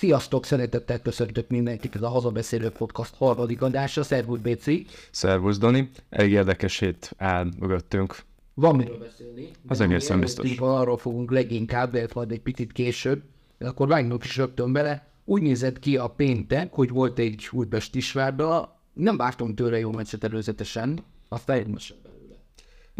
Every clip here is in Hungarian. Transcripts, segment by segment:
Sziasztok, szeretettel köszöntök mindenkit, ez a Hazabeszélő Podcast harmadik adása, Szervusz Béci. Szervusz Dani, elég érdekes hét áll mögöttünk. Van miről beszélni. Az egészen biztos. Arról fogunk leginkább, de majd egy picit később, de akkor vágjunk is rögtön bele. Úgy nézett ki a péntek, hogy volt egy Újpest Isvárda, nem vártam tőle jó meccset előzetesen, aztán egy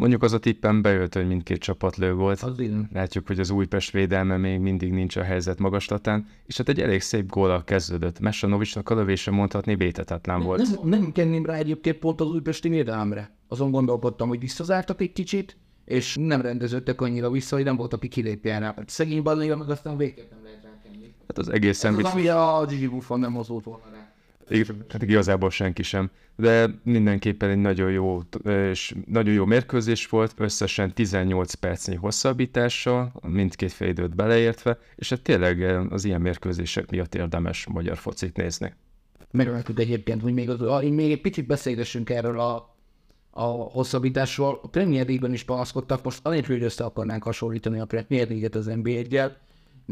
Mondjuk az a tippen bejött, hogy mindkét csapat lő volt. Az igen. Látjuk, hogy az Újpest védelme még mindig nincs a helyzet magaslatán, és hát egy elég szép góla kezdődött. Mesanovicsnak a lövése mondhatni vétetetlen volt. Nem, nem kenném rá egyébként pont az újpesti védelemre. Azon gondolkodtam, hogy visszazártak egy kicsit, és nem rendeződtek annyira vissza, hogy nem volt, aki kilépjen rá. Szegény Balnéra meg aztán végképp nem lehet rákenni. Hát az egészen Ez az, ami a Gigi Buffon nem mozdult volna rá. Hát igazából senki sem. De mindenképpen egy nagyon jó, és nagyon jó mérkőzés volt, összesen 18 percnyi hosszabbítással, mindkét fél időt beleértve, és hát tényleg az ilyen mérkőzések miatt érdemes magyar focit nézni. Megöltük egyébként, hogy még, az, a- még egy picit beszélgessünk erről a, a hosszabbításról. A Premier League-ben is panaszkodtak, most anélkül, hogy össze akarnánk hasonlítani a Premier League-et az NBA-gyel.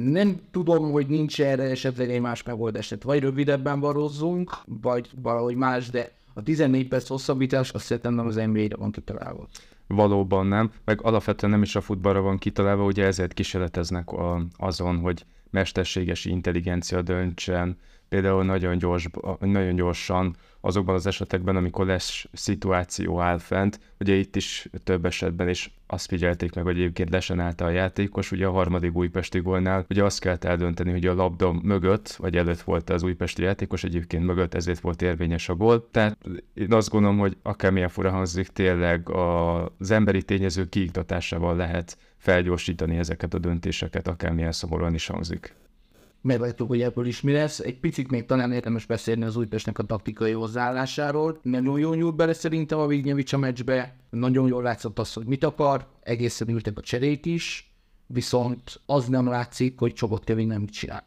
Nem tudom, hogy nincs erre esetleg egy más megoldás. Tehát vagy rövidebben varozzunk, vagy valahogy más, de a 14 perc hosszabbítás azt szerintem nem az NBA-re van kitalálva. Valóban nem, meg alapvetően nem is a futballra van kitalálva, ugye ezért kísérleteznek a, azon, hogy mesterséges intelligencia döntsen, például nagyon, gyors, nagyon gyorsan azokban az esetekben, amikor lesz szituáció áll fent, ugye itt is több esetben is azt figyelték meg, hogy egyébként lesen állta a játékos, ugye a harmadik újpesti gólnál, ugye azt kellett eldönteni, hogy a labda mögött, vagy előtt volt az újpesti játékos, egyébként mögött, ezért volt érvényes a gól. Tehát én azt gondolom, hogy akármilyen fura hangzik, tényleg a- az emberi tényező kiiktatásával lehet felgyorsítani ezeket a döntéseket, akármilyen szomorúan is hangzik. Meglátjuk, hogy ebből is mi lesz. Egy picit még talán érdemes beszélni az Újpestnek a taktikai hozzáállásáról. Nagyon jól nyúlt bele szerintem a Vignyevics a meccsbe. Nagyon jól látszott az, hogy mit akar. Egészen ültek a cserék is. Viszont az nem látszik, hogy Csobot Kevin nem csinál.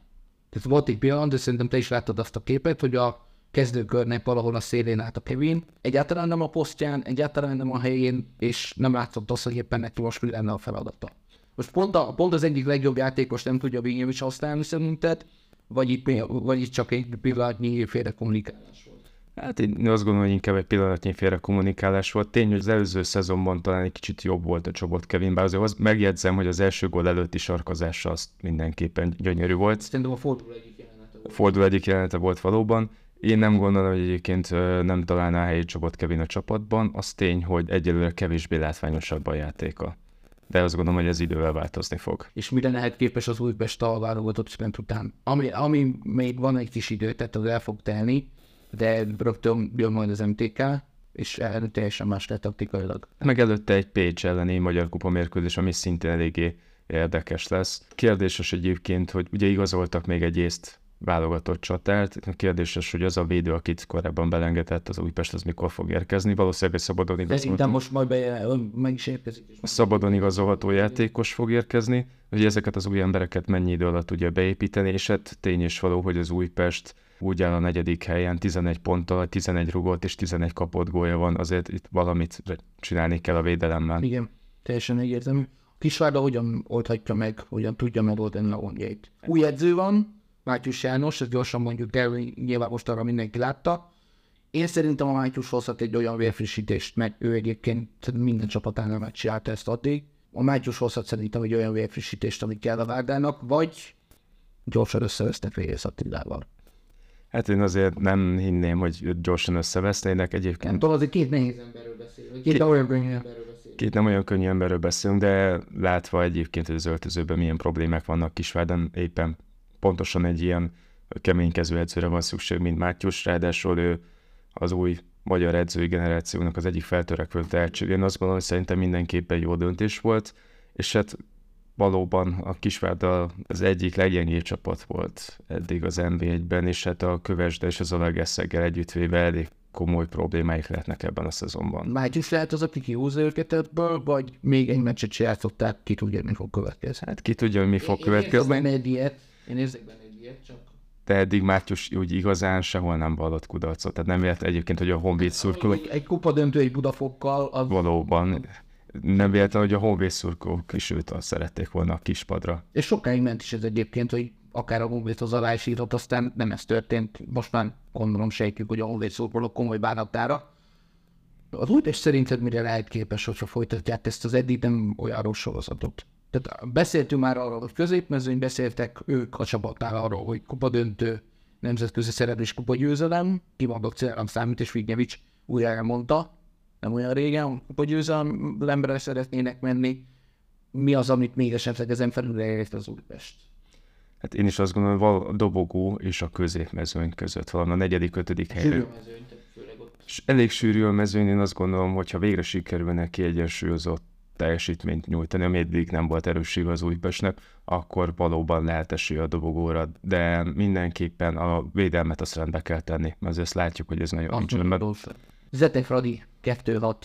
Tehát volt egy pillanat, de szerintem te is láttad azt a képet, hogy a kezdőkörnek valahol a szélén állt a Kevin. Egyáltalán nem a posztján, egyáltalán nem a helyén, és nem látszott az, hogy éppen neki most mi lenne a feladata. Most pont, a, pont az egyik legjobb játékos nem tudja Vignyelvics használni szerinted, vagy itt, vagy itt csak egy pillanatnyi félre kommunikálás volt. Hát én azt gondolom, hogy inkább egy pillanatnyi félre kommunikálás volt. Tény, hogy az előző szezonban talán egy kicsit jobb volt a Csobot Kevin, bár azért az megjegyzem, hogy az első gól előtti sarkazása az mindenképpen gyönyörű volt. Szerintem a forduló egyik jelenete volt. Fordul egyik jelenete volt valóban. Én nem gondolom, hogy egyébként nem találná helyét Csobot Kevin a csapatban. Az tény, hogy egyelőre kevésbé látványosabb a játéka. De azt gondolom, hogy ez idővel változni fog. És mire lehet képes az Újpest a válogatott sprint után. Ami, ami még van egy kis idő, tehát az el fog telni, de rögtön jön majd az MTK, és teljesen más lehet taktikailag. Meg előtte egy Pécs elleni Magyar Kupa mérkőzés, ami szintén eléggé érdekes lesz. Kérdéses egyébként, hogy ugye igazoltak még egy észt válogatott csatárt. Kérdéses, hogy az a védő, akit korábban belengedett az Újpest, az mikor fog érkezni. Valószínűleg egy szabadon Szerintem igazolható, most majd be, meg is érkezik. És szabadon igazolható játékos fog érkezni, hogy ezeket az új embereket mennyi idő alatt tudja beépíteni, és hát tény és való, hogy az Újpest úgy áll a negyedik helyen, 11 ponttal, 11 rugott és 11 kapott gólja van, azért itt valamit csinálni kell a védelemmel. Igen, teljesen egyértelmű. Kisvárda hogyan oldhatja meg, hogyan tudja megoldani a gondjait. Új edző van, Mátyus János, ezt gyorsan mondjuk el, nyilván most arra mindenki látta. Én szerintem a Mátyus hozhat egy olyan vérfrissítést, mert ő egyébként minden csapatánál megcsinálta ezt addig. A Mátyus hozhat szerintem egy olyan vérfrissítést, amit kell a Várdának, vagy gyorsan összevesznek Férész Attilával. Hát én azért nem hinném, hogy gyorsan összevesznének. Nem Egyébként tudom, azért két nehéz emberről beszélünk, két olyan könnyű emberről beszélünk. két nem olyan könnyű emberről beszélünk, de látva egyébként, hogy az öltözőben milyen problémák vannak Kisvárden, éppen pontosan egy ilyen keménykező edzőre van szükség, mint Mátyus, ráadásul ő az új magyar edzői generációnak az egyik feltörekvő tehetség. Én azt gondolom, hogy szerintem mindenképpen jó döntés volt, és hát valóban a Kisvárda az egyik leggyengébb csapat volt eddig az NB1-ben, és hát a Kövesde és az Alageszeggel együttvéve elég komoly problémáik lehetnek ebben a szezonban. Mátyus lehet az, aki kihúzza őket ebből, vagy még egy meccset se játszották, ki tudja, mi fog következni. Hát ki tudja, hogy mi fog Én következni, én érzek benne egy ilyet, csak de eddig Mátyus úgy igazán sehol nem vallott kudarcot. Tehát nem véletlen egyébként, hogy a Honvéd szurkolók egy, egy kupa döntő egy Budafokkal, az valóban nem véletlen, hogy a Honvéd szurkolók is őt szerették volna a kispadra. És sokáig ment is ez egyébként, hogy akár a Honvéd az alá is írott, aztán nem ez történt. Most már gondolom sejtjük, hogy a Honvéd szurkolók komoly bánatára. Az Újpest szerinted mire lehet képes, hogyha folytatják ezt az eddig nem olyan rossz sorozatot? Tehát beszéltünk már arról, hogy középmezőny, beszéltek ők a csapatnál arról, hogy kupa döntő, nemzetközi szereplés kupa győzelem, kimondott célra számít, és Vignevics újra elmondta, nem olyan régen, kupa győzelemre szeretnének menni. Mi az, amit még esetleg ezen felül elért az Újpest? Hát én is azt gondolom, hogy val a dobogó és a középmezőny között van a negyedik, ötödik helyre. És elég sűrű a mezőny, én azt gondolom, hogy ha végre sikerülne kiegyensúlyozott teljesítményt nyújtani, ami eddig nem volt erősség az Újpestnek, akkor valóban lehet esély a dobogóra, de mindenképpen a védelmet azt rendbe kell tenni, mert ezt látjuk, hogy ez nagyon nincs rendben. Zete Fradi 2-6,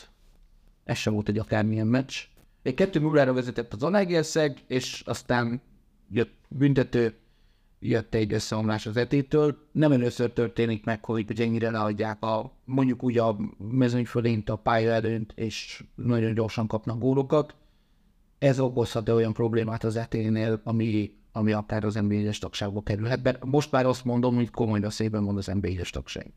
ez sem volt egy akármilyen meccs. Egy 2 0 vezetett az Alegerszeg, és aztán jött büntető, jött egy összeomlás az etétől. Nem először történik meg, hogy ennyire leadják a, mondjuk úgy a mezőny fölént, a pálya előnt, és nagyon gyorsan kapnak gólokat. Ez okozhat olyan problémát az eténél, ami, ami akár az NBA-es tagságba kerülhet. De most már azt mondom, hogy komoly szépen van az NBA-es tagság.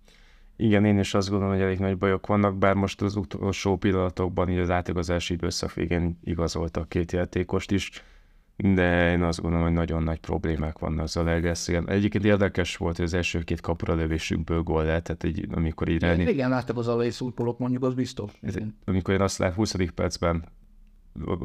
Igen, én is azt gondolom, hogy elég nagy bajok vannak, bár most az utolsó pillanatokban, így az átigazási időszak végén igazoltak két játékost is de én azt gondolom, hogy nagyon nagy problémák vannak az Alegerszegen. Egyébként érdekes volt, hogy az első két kapura lövésükből gól lett, tehát így, amikor így ráni... Igen, láttak az alai szurkolók, mondjuk, az biztos. Ez, amikor én azt lát 20. percben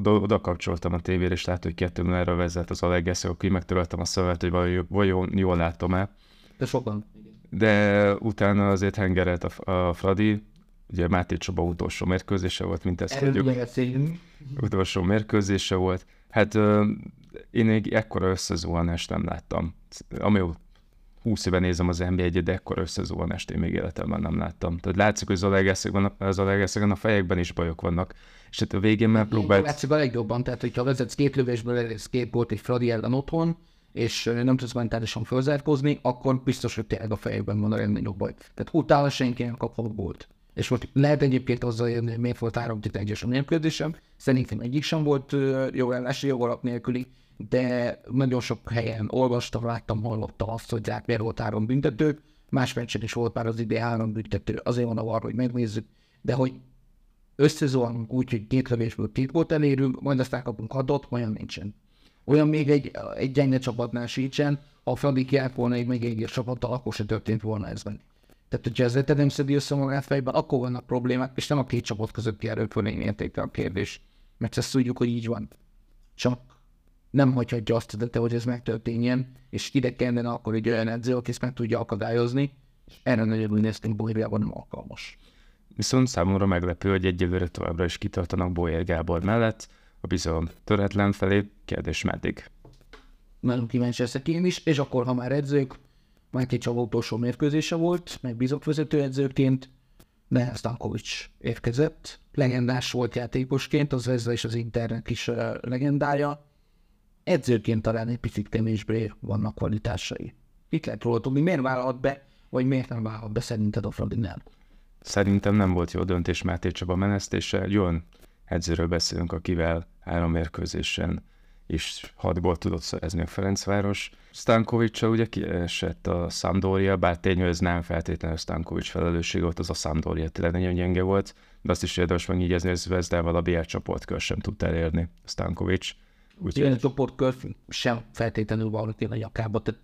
oda kapcsoltam a tévére, és láttam, hogy 2 0 vezet az Alegerszeg, akkor megtöröltem a szövet, hogy vajon, vajon jól látom-e. De sokan. De utána azért hengerelt a, a Fradi, ugye Máté Csaba utolsó mérkőzése volt, mint ezt tudjuk. Utolsó mérkőzése volt Hát én még ekkora összezuhanást nem láttam. Amióta 20 éve nézem az nba de ekkora összezuhanást én még életemben nem láttam. Tehát látszik, hogy az Alegászegen a fejekben is bajok vannak. És hát a végén már próbált... Látszik a legjobban, tehát hogyha vezetsz két lövésből, elérsz két gólt egy Fradi ellen otthon, és nem tudsz mentálisan fölzárkózni, akkor biztos, hogy tényleg a fejekben van a legnagyobb baj. Tehát utána senki nem kaphat gólt. És most lehet egyébként jönni, hogy miért volt 3 1 a mérkőzésem. Szerintem egyik sem volt jó ellási jogalap nélküli, de nagyon sok helyen olvastam, láttam, hallottam azt, hogy hát miért volt három büntető. Más meccsen is volt már az idén három büntető, azért van a var, hogy megnézzük, de hogy összezuhanunk úgy, hogy két lövésből két volt elérünk, majd aztán kapunk hatot, olyan nincsen. Olyan még egy, egy gyenge csapatnál sincsen, ha a Fradi kiállt volna egy megegyes csapattal, akkor se történt volna ez benne. Tehát, ezzel nem szedi össze magát fejben, akkor vannak problémák, és nem a két csapat közötti erőfölény értéke a kérdés. Mert ezt tudjuk, hogy így van. Csak nem hagyhatja azt a hogy ez megtörténjen, és ide kellene akkor egy olyan edző, aki ezt meg tudja akadályozni, és erre nagyon úgy néztünk, Bolyriában nem alkalmas. Viszont számomra meglepő, hogy egyelőre továbbra is kitartanak Boyer Gábor mellett, a bizalom töretlen felé, kérdés meddig. Nagyon kíváncsi leszek én is, és akkor, ha már edzők, Csaba utolsó mérkőzése volt, meg bízott vezetőedzőként, de Stankovics érkezett. Legendás volt játékosként, az Vezda és az Internek is uh, legendája. Edzőként talán egy picit kevésbé vannak kvalitásai. Itt lehet róla tudni, miért vállalhat be, vagy miért nem vállalhat be szerinted a Fradi nem? Szerintem nem volt jó döntés Máté Csaba menesztése. Jön edzőről beszélünk, akivel három mérkőzésen és hat gólt tudott szerezni a Ferencváros. Stankovicsal ugye kiesett a Sampdoria, bár tény, hogy ez nem feltétlenül Stankovics felelősség volt, az a Sampdoria tényleg nagyon gyenge volt, de azt is érdemes megígézni, hogy Zvezdával a BL csoportkör sem tudta elérni Stankovics. Úgy, Ilyen csoportkör sem feltétlenül van a nyakába, tehát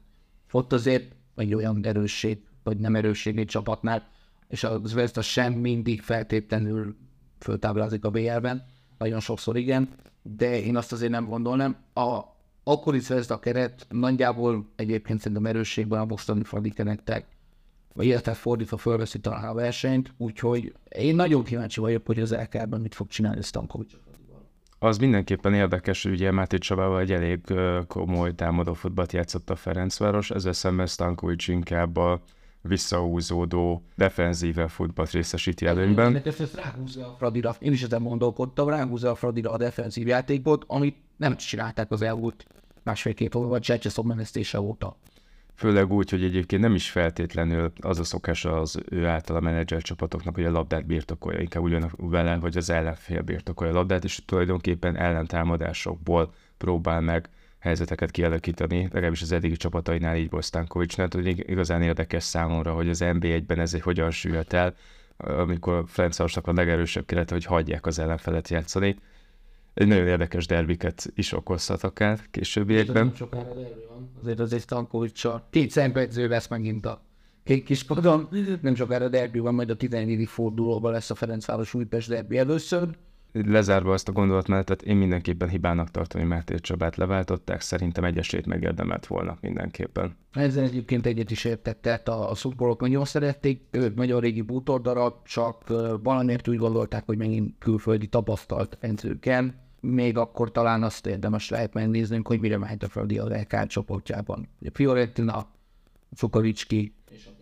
ott azért egy olyan erősség, vagy nem erősség egy csapatnál, és a Zvezda sem mindig feltétlenül föltáblázik a BL-ben, nagyon sokszor igen, de én azt azért nem gondolnám. A akkori Zvezda keret nagyjából egyébként szerintem erősségben a mostani Fradi vagy illetve fordítva fölveszi talán a versenyt, úgyhogy én nagyon kíváncsi vagyok, hogy az LK-ben mit fog csinálni Stankovics. Az mindenképpen érdekes, hogy ugye Máté Csabával egy elég komoly támadó futballt játszott a Ferencváros, ezzel szemben Stankovics inkább a visszahúzódó, defenzíve futballt részesíti előnyben. De ezt ráhúzza a Fradira, én is ezen gondolkodtam, ráhúzza a Fradira a defenzív játékot, amit nem csinálták az elmúlt másfél-két óra, vagy Csercseszov menesztése óta. Főleg úgy, hogy egyébként nem is feltétlenül az a szokás az ő által a menedzser csapatoknak, hogy a labdát birtokolja, inkább ugyan vele, vagy az ellenfél birtokolja a labdát, és tulajdonképpen ellentámadásokból próbál meg helyzeteket kialakítani, legalábbis az eddigi csapatainál így volt Stankovicsnál, hogy igazán érdekes számomra, hogy az NB1-ben ez egy hogyan sült el, amikor Ferencvárosnak a legerősebb kerete, hogy hagyják az ellenfelet játszani. Egy nagyon érdekes derbiket is okozhat akár későbbiekben. Nem sokára derbi van. Azért az egy Stankovicsal. Két szempedző vesz megint a két kis padon. Nem sokára derbi van, majd a 14. fordulóban lesz a Ferencváros Újpest derbi először lezárva azt a gondolatmenetet, én mindenképpen hibának tartom, hogy Máté Csabát leváltották, szerintem egy esélyt megérdemelt volna mindenképpen. Ezzel egyébként egyet is értett, tehát a, a szurkolók nagyon szerették, ők nagyon régi bútordarab, csak valamiért úgy gondolták, hogy megint külföldi tapasztalt edzőken, még akkor talán azt érdemes lehet megnéznünk, hogy mire mehet a földi a LK csoportjában. A Fiorentina, Cukoricski és a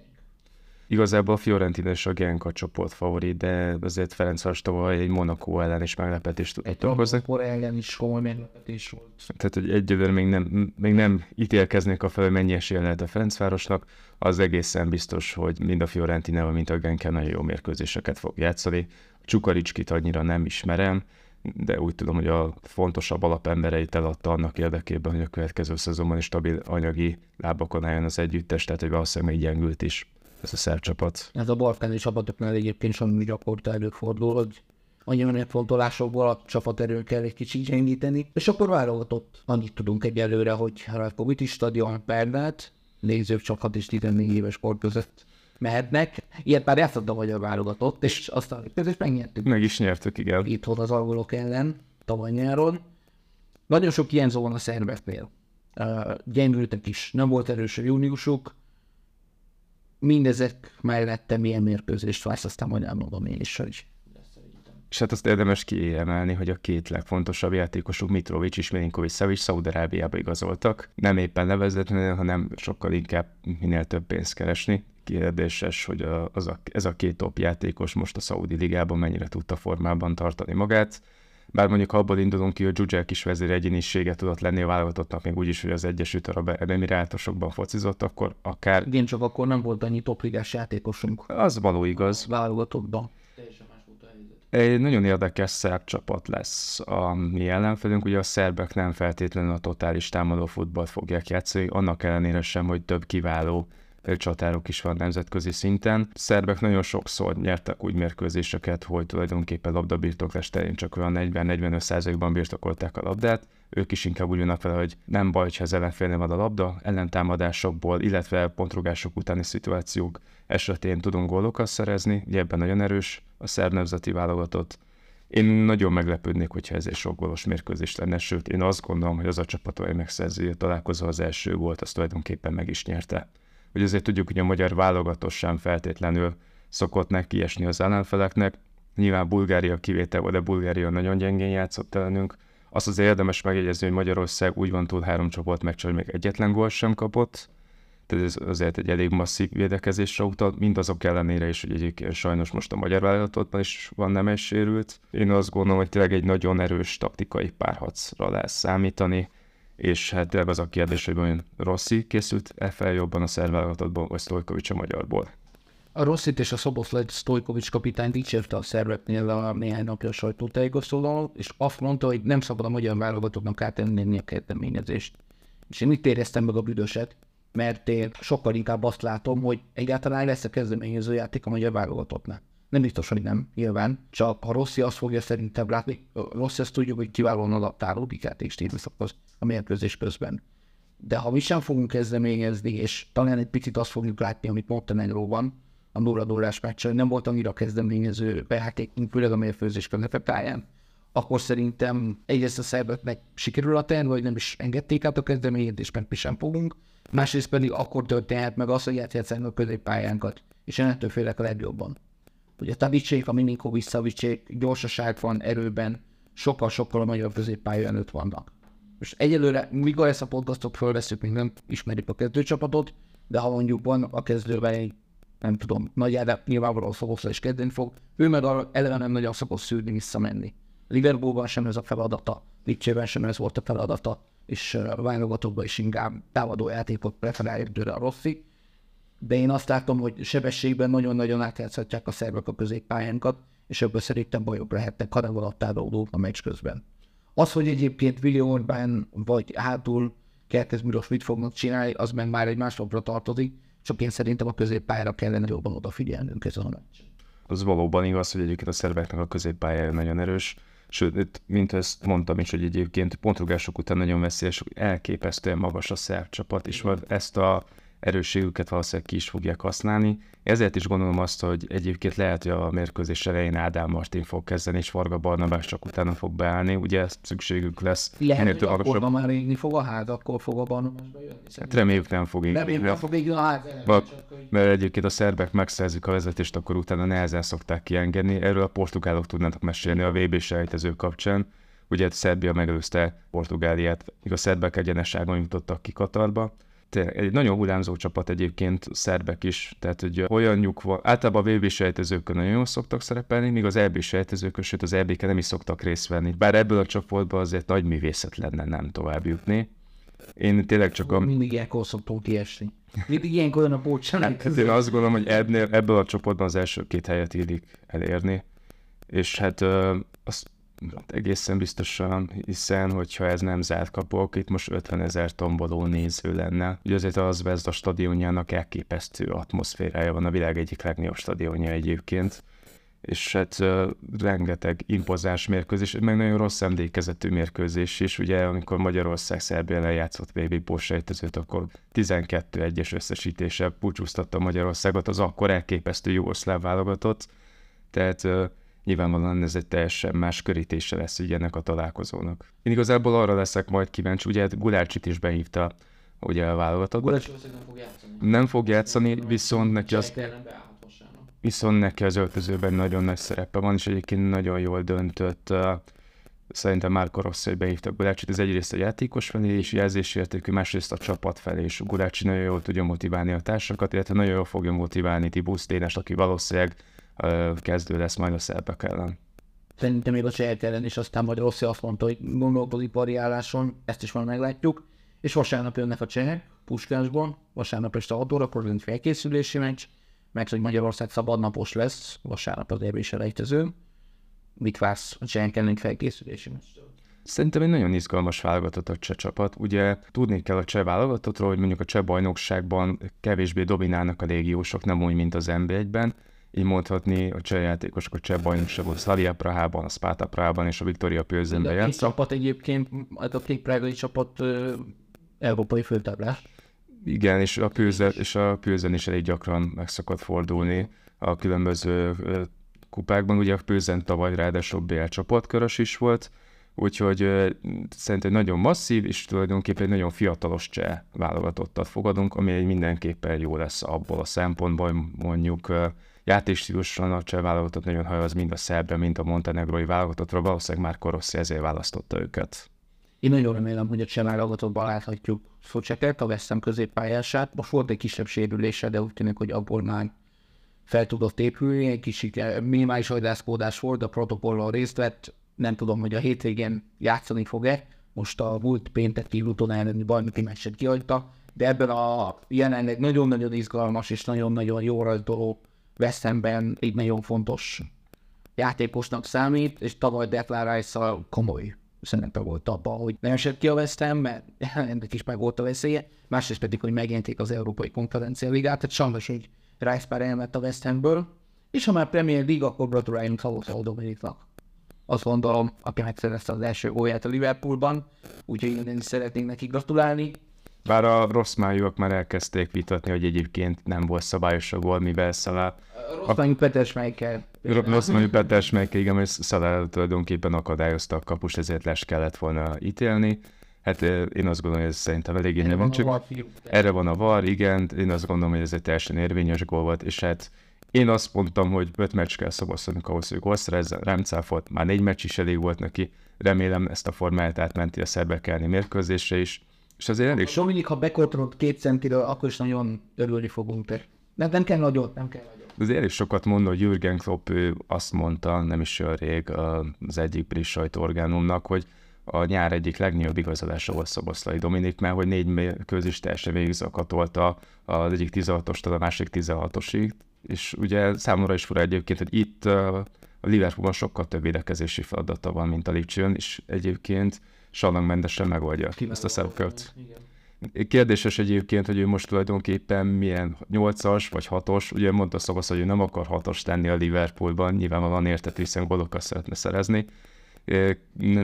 Igazából a Fiorentina és a Genk a csoport favorit, de azért Ferencváros tavaly egy Monaco ellen is meglepetést tudott okozni. Egy ellen is komoly meglepetés volt. Tehát, hogy egyelőre még nem, még nem ítélkeznék a fel, mennyi esélye lehet a Ferencvárosnak, az egészen biztos, hogy mind a Fiorentina, mint a Genk nagyon jó mérkőzéseket fog játszani. A Csukaricskit annyira nem ismerem, de úgy tudom, hogy a fontosabb alapembereit eladta annak érdekében, hogy a következő szezonban is stabil anyagi lábakon álljon az együttes, tehát hogy valószínűleg gyengült is ez a szerb csapat. Ez a balkáni csapatoknál egyébként sem gyakorta előfordul, hogy annyi megfontolásokból a csapaterőn kell egy kicsit gyengíteni, és akkor válogatott. Annyit tudunk egyelőre, hogy Rakoviti stadion Pernát, nézők csak 6 és 14 éves kor között mehetnek. Ilyet már hogy a válogatott, és aztán és megnyertük. Meg is nyertük, igen. Itthon az angolok ellen, tavaly nyáron. Nagyon sok ilyen van a szerveknél. Uh, gyengültek is, nem volt erős a júniusuk, mindezek mellette milyen mérkőzést vársz, aztán majd elmondom én is, hogy és hát azt érdemes kiemelni, hogy a két legfontosabb játékosuk Mitrovic és Milinkovic Savic Szaudarábiába igazoltak. Nem éppen nevezetlenül, hanem sokkal inkább minél több pénzt keresni. Kérdéses, hogy az a, ez a két top játékos most a Saudi Ligában mennyire tudta formában tartani magát. Bár mondjuk ha abból indulunk ki, hogy Zsuzsák is vezér egyénisége tudott lenni a válogatottnak, még úgyis, hogy az Egyesült Arab Emirátusokban focizott, akkor akár... Igen, csak akkor nem volt annyi topligás játékosunk. Az való igaz. Válogatottban. Egy nagyon érdekes szerb csapat lesz a mi ellenfelünk, ugye a szerbek nem feltétlenül a totális támadó futballt fogják játszani, annak ellenére sem, hogy több kiváló csatárok is van nemzetközi szinten. Szerbek nagyon sokszor nyertek úgy mérkőzéseket, hogy tulajdonképpen labdabirtoklás terén csak olyan 40-45%-ban birtokolták a labdát. Ők is inkább úgy vannak vele, hogy nem baj, ha az ellenfélnél van a labda, ellentámadásokból, illetve pontrugások utáni szituációk esetén tudunk gólokat szerezni, ugye ebben nagyon erős a szerb nemzeti válogatott. Én nagyon meglepődnék, hogyha ez egy sok gólos mérkőzés lenne, sőt, én azt gondolom, hogy az a csapat, amely megszerző találkozó az első volt, az tulajdonképpen meg is nyerte hogy azért tudjuk, hogy a magyar válogatott sem feltétlenül szokott neki esni az ellenfeleknek. Nyilván Bulgária kivétel volt, de Bulgária nagyon gyengén játszott ellenünk. Azt az érdemes megjegyezni, hogy Magyarország úgy van túl három csoport meg, hogy még egyetlen gól sem kapott. Tehát ez azért egy elég masszív védekezésre utal, mindazok ellenére is, hogy egyébként sajnos most a magyar válogatottban is van nem sérült. Én azt gondolom, hogy tényleg egy nagyon erős taktikai párharcra lehet számítani és hát tényleg az a kérdés, hogy olyan Rossi készült e fel jobban a szerválogatottból, vagy Stojkovics a magyarból. A Rosszit és a Szoboszlai Stojkovics kapitány dicsérte a szerveknél a néhány napja a sajtótájékoztatóval, és azt mondta, hogy nem szabad a magyar válogatottnak átenni a kezdeményezést. És én itt éreztem meg a büdöset, mert én sokkal inkább azt látom, hogy egyáltalán lesz a kezdeményező játék a magyar válogatottnál. Nem biztos, hogy nem, nyilván. Csak ha Rossi azt fogja szerintem látni, Rossi azt tudjuk, hogy kiválóan adaptálódik játékstílusokhoz a mérkőzés közben. De ha mi sem fogunk kezdeményezni, és talán egy picit azt fogjuk látni, amit Montenegróban, a 0 0 meccsen, nem volt annyira kezdeményező bejátékunk, főleg a mérkőzés pályán, akkor szerintem egyrészt a szerbeknek sikerül a terv, vagy nem is engedték át a kezdeményezést, mert mi sem fogunk. Másrészt pedig akkor történhet meg az, hogy átjátszani a középpályánkat, és én ettől félek a legjobban. Ugye a Tadicsék, a Milinkovic Szavicsék gyorsaság van, erőben, sokkal-sokkal a magyar középpálya előtt vannak. Most egyelőre, mikor ezt a podcastot fölveszünk, még nem ismerjük a kezdőcsapatot, de ha mondjuk van a kezdőben egy, nem tudom, nagy Ádám nyilvánvalóan Szoboszla is kezdeni fog, ő meg eleve nem nagyon szokott szűrni visszamenni. Liverpoolban sem ez a feladata, Lipcsében sem ez volt a feladata, és a válogatottban is inkább támadó játékot preferálja tőle a Rossi. De én azt látom, hogy sebességben nagyon-nagyon átjátszhatják a szervek a középpályánkat, és ebből szerintem bajok lehetnek, ha nem a meccs közben Az, hogy egyébként Willi Orbán vagy hátul Kertez Miros mit fognak csinálni, az meg már egy másodra tartozik, csak én szerintem a középpályára kellene jobban odafigyelnünk ezen a meccsen. Az valóban igaz, hogy egyébként a szerveknek a középpályája nagyon erős. Sőt, mint ezt mondtam is, hogy egyébként pontrugások után nagyon veszélyes, elképesztően magas a szerb csapat, és ezt a erősségüket valószínűleg ki is fogják használni. Ezért is gondolom azt, hogy egyébként lehet, hogy a mérkőzés elején Ádám Martin fog kezdeni, és Varga Barnabás csak utána fog beállni. Ugye ezt szükségük lesz. Lehet, hogy akkor magasabb... már égni fog a ház, akkor fog a Barnabásba jönni. Hát reméljük nem fog égni. Reméljük nem fog égni a. Mert, mert egyébként a szerbek megszerzik a vezetést, akkor utána nehezen szokták kiengedni. Erről a portugálok tudnának mesélni a VB sejtező kapcsán. Ugye Szerbia megelőzte Portugáliát, míg a szerbek egyeneságon jutottak ki Katarba tényleg egy nagyon hullámzó csapat egyébként szerbek is, tehát hogy olyanjuk van, általában a VB sejtezőkön nagyon jól szoktak szerepelni, míg az EB sejtezőkön, sőt az eb nem is szoktak részt venni. Bár ebből a csoportból azért nagy művészet lenne nem tovább jutni. Én tényleg csak a... Mindig ilyenkor szoktunk kiesni. Mindig ilyenkor olyan a bócsanak. Hát, én azt gondolom, hogy ebből, a csoportban az első két helyet illik elérni. És hát azt Hát egészen biztosan, hiszen hogyha ez nem zárt kapok, itt most 50 ezer tomboló néző lenne. Ugye azért az a stadionjának elképesztő atmoszférája van, a világ egyik legnagyobb stadionja egyébként. És hát uh, rengeteg impozáns mérkőzés, meg nagyon rossz emlékezetű mérkőzés is, ugye amikor Magyarország Szerbia lejátszott VB pósejtezőt, akkor 12-1-es összesítése búcsúztatta Magyarországot, az akkor elképesztő jugoszláv válogatott, tehát uh, nyilvánvalóan ez egy teljesen más körítése lesz ugye ennek a találkozónak. Én igazából arra leszek majd kíváncsi, ugye Gulácsit is behívta ugye a válogatott. Gulácsi nem fog játszani. Nem fog játszani, viszont neki az... Viszont neki az öltözőben nagyon nagy szerepe van, és egyébként nagyon jól döntött. Szerintem már Rossi, hogy behívta Gulácsit, ez egyrészt a játékos felé is jelzésértékű, másrészt a csapat felé is. Gulácsi nagyon jól tudja motiválni a társakat, illetve nagyon jól fogja motiválni Tibusz Ténes, aki valószínűleg kezdő lesz majd a szerbek ellen. Szerintem még a csehek ellen is, aztán majd Rossi azt mondta, hogy gondolkodik variáláson, ezt is már meglátjuk. És vasárnap jönnek a csehek, Puskásban, vasárnap este 6 órakor jön felkészülési meccs, meg hogy Magyarország szabadnapos lesz, vasárnap az érvés elejtező. Mit vársz a csehek ellen felkészülési meccstől? Szerintem egy nagyon izgalmas válogatott a cseh csapat. Ugye tudni kell a cseh válogatottról, hogy mondjuk a cseh bajnokságban kevésbé dominálnak a légiósok, nem úgy, mint az NB1-ben, így mondhatni, a cseh játékosok a cseh bajnokságon, Slavia Prahában, a Sparta Prahában és a Victoria Pilsenben játszottak. A csapat egyébként, hát a két prágai csapat európai főtáblás. Igen, és a, Pilsen, és a Pilsen is elég gyakran meg szokott fordulni a különböző kupákban. Ugye a Pilsen tavaly ráadásul BL csapatkörös is volt, úgyhogy szerintem nagyon masszív, és tulajdonképpen egy nagyon fiatalos cseh válogatottat fogadunk, ami mindenképpen jó lesz abból a szempontból, mondjuk játékstílusan a cseh válogatott nagyon hajaz mind a szerbre, mind a montenegrói válogatottra, valószínűleg már Koroszi ezért választotta őket. Én nagyon remélem, hogy a cseh válogatottban láthatjuk Szocseket, a Veszem középpályását. Most volt egy kisebb sérülése, de úgy tűnik, hogy abból már fel tudott épülni, egy kis minimális hajdászkódás volt, a protokollon részt vett, nem tudom, hogy a hétvégén játszani fog-e, most a múlt pénteki Luton elleni bajnoki meccset kihagyta, de ebben a jelenleg nagyon-nagyon izgalmas és nagyon-nagyon jó rajzoló Veszemben egy nagyon fontos játékosnak számít, és tavaly Declan rice komoly szerepe volt abban, hogy nem esett ki mert ennek is meg volt a veszélye, másrészt pedig, hogy megjelenték az Európai Konferencia Ligát, tehát sajnos egy Rice pár elment a West Hamből, és ha már Premier League, akkor gratuláljunk Szavószal Dominiknak. Azt gondolom, aki megszerezte az első gólját a Liverpoolban, úgyhogy én is szeretnénk neki gratulálni. Bár a rossz májúak már elkezdték vitatni, hogy egyébként nem volt szabályos a gól, mivel Szalá... Rossz májú Peter Schmeichel. Rossz májú Peter Schmeichel, igen, mert Szalá tulajdonképpen akadályozta a kapus, ezért les kellett volna ítélni. Hát én azt gondolom, hogy ez szerintem eléggé nem csak... Erre van a var, igen, én azt gondolom, hogy ez egy teljesen érvényes gól volt, és hát én azt mondtam, hogy öt meccs kell szoboszolnunk ahhoz, hogy gólszerezzen, nem cáfolt, már négy meccs is elég volt neki, remélem ezt a formáját átmenti a szerbek elleni mérkőzésre is, és azért elég... Dominik, ha bekortolod két centiről, akkor is nagyon örülni fogunk te. Nem, nem kell nagyot, nem kell nagyot. Azért elég sokat mondom, hogy Jürgen Klopp ő azt mondta, nem is olyan rég az egyik brit sajtóorgánumnak, hogy a nyár egyik legnagyobb igazolása volt Szoboszlai Dominik, mert hogy négy mérkőzés teljesen végigzakatolta az egyik 16-ostól a másik 16-osig, és ugye számomra is fura egyébként, hogy itt A Liverpoolban sokkal több védekezési feladata van, mint a Lipcsőn, és egyébként salangmentesen megoldja ezt a szerepkört. Kérdéses egyébként, hogy ő most tulajdonképpen milyen 8-as vagy 6-os, ugye mondta Szobosz, hogy ő nem akar 6-os tenni a Liverpoolban, nyilvánvalóan értető, hiszen golokat szeretne szerezni.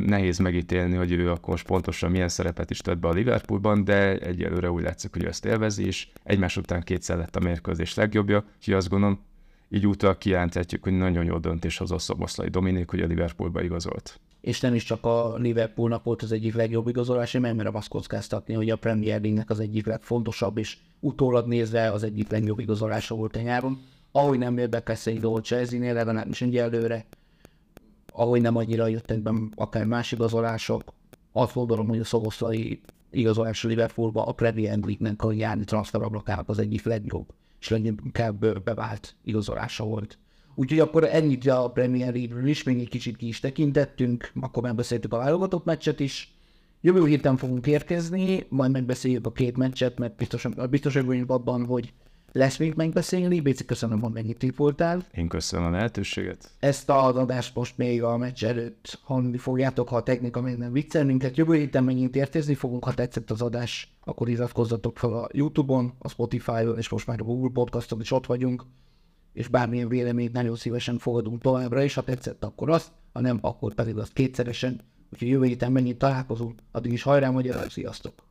Nehéz megítélni, hogy ő akkor pontosan milyen szerepet is tett be a Liverpoolban, de egyelőre úgy látszik, hogy ezt élvezi, és egymás után kétszer lett a mérkőzés legjobbja, úgyhogy azt gondolom, így úttal kijelenthetjük, hogy nagyon jó döntés hozott Szoboszlai Dominik, hogy a Liverpoolba igazolt és nem is csak a Liverpoolnak volt az egyik legjobb igazolás, én nem merem azt kockáztatni, hogy a Premier League-nek az egyik legfontosabb, és utólag nézve az egyik legjobb igazolása volt a nyáron. Ahogy nem jött be Casey Chelsea-nél, legalábbis előre, ahogy nem annyira jöttek be akár más igazolások, azt gondolom, hogy a szogoszlai igazolás a Liverpoolba a Premier League-nek a járni transferablakának az egyik legjobb és leginkább bevált igazolása volt. Úgyhogy akkor ennyit a Premier League-ről is, még egy kicsit ki is tekintettünk, akkor már beszéltük a válogatott meccset is. Jövő héten fogunk érkezni, majd megbeszéljük a két meccset, mert biztos, biztos vagyunk abban, hogy lesz még megbeszélni. Béci, köszönöm, hogy mennyit itt voltál. Én köszönöm a lehetőséget. Ezt az adást most még a meccs előtt hallani fogjátok, ha a technika még nem viccel minket. Jövő héten megint értezni fogunk, ha tetszett az adás, akkor iratkozzatok fel a Youtube-on, a Spotify-on, és most már a Google Podcaston is ott vagyunk és bármilyen véleményt nagyon szívesen fogadunk továbbra is, ha tetszett, akkor azt, ha nem, akkor pedig azt kétszeresen. Úgyhogy jövő héten mennyit találkozunk, addig is hajrá magyar, sziasztok!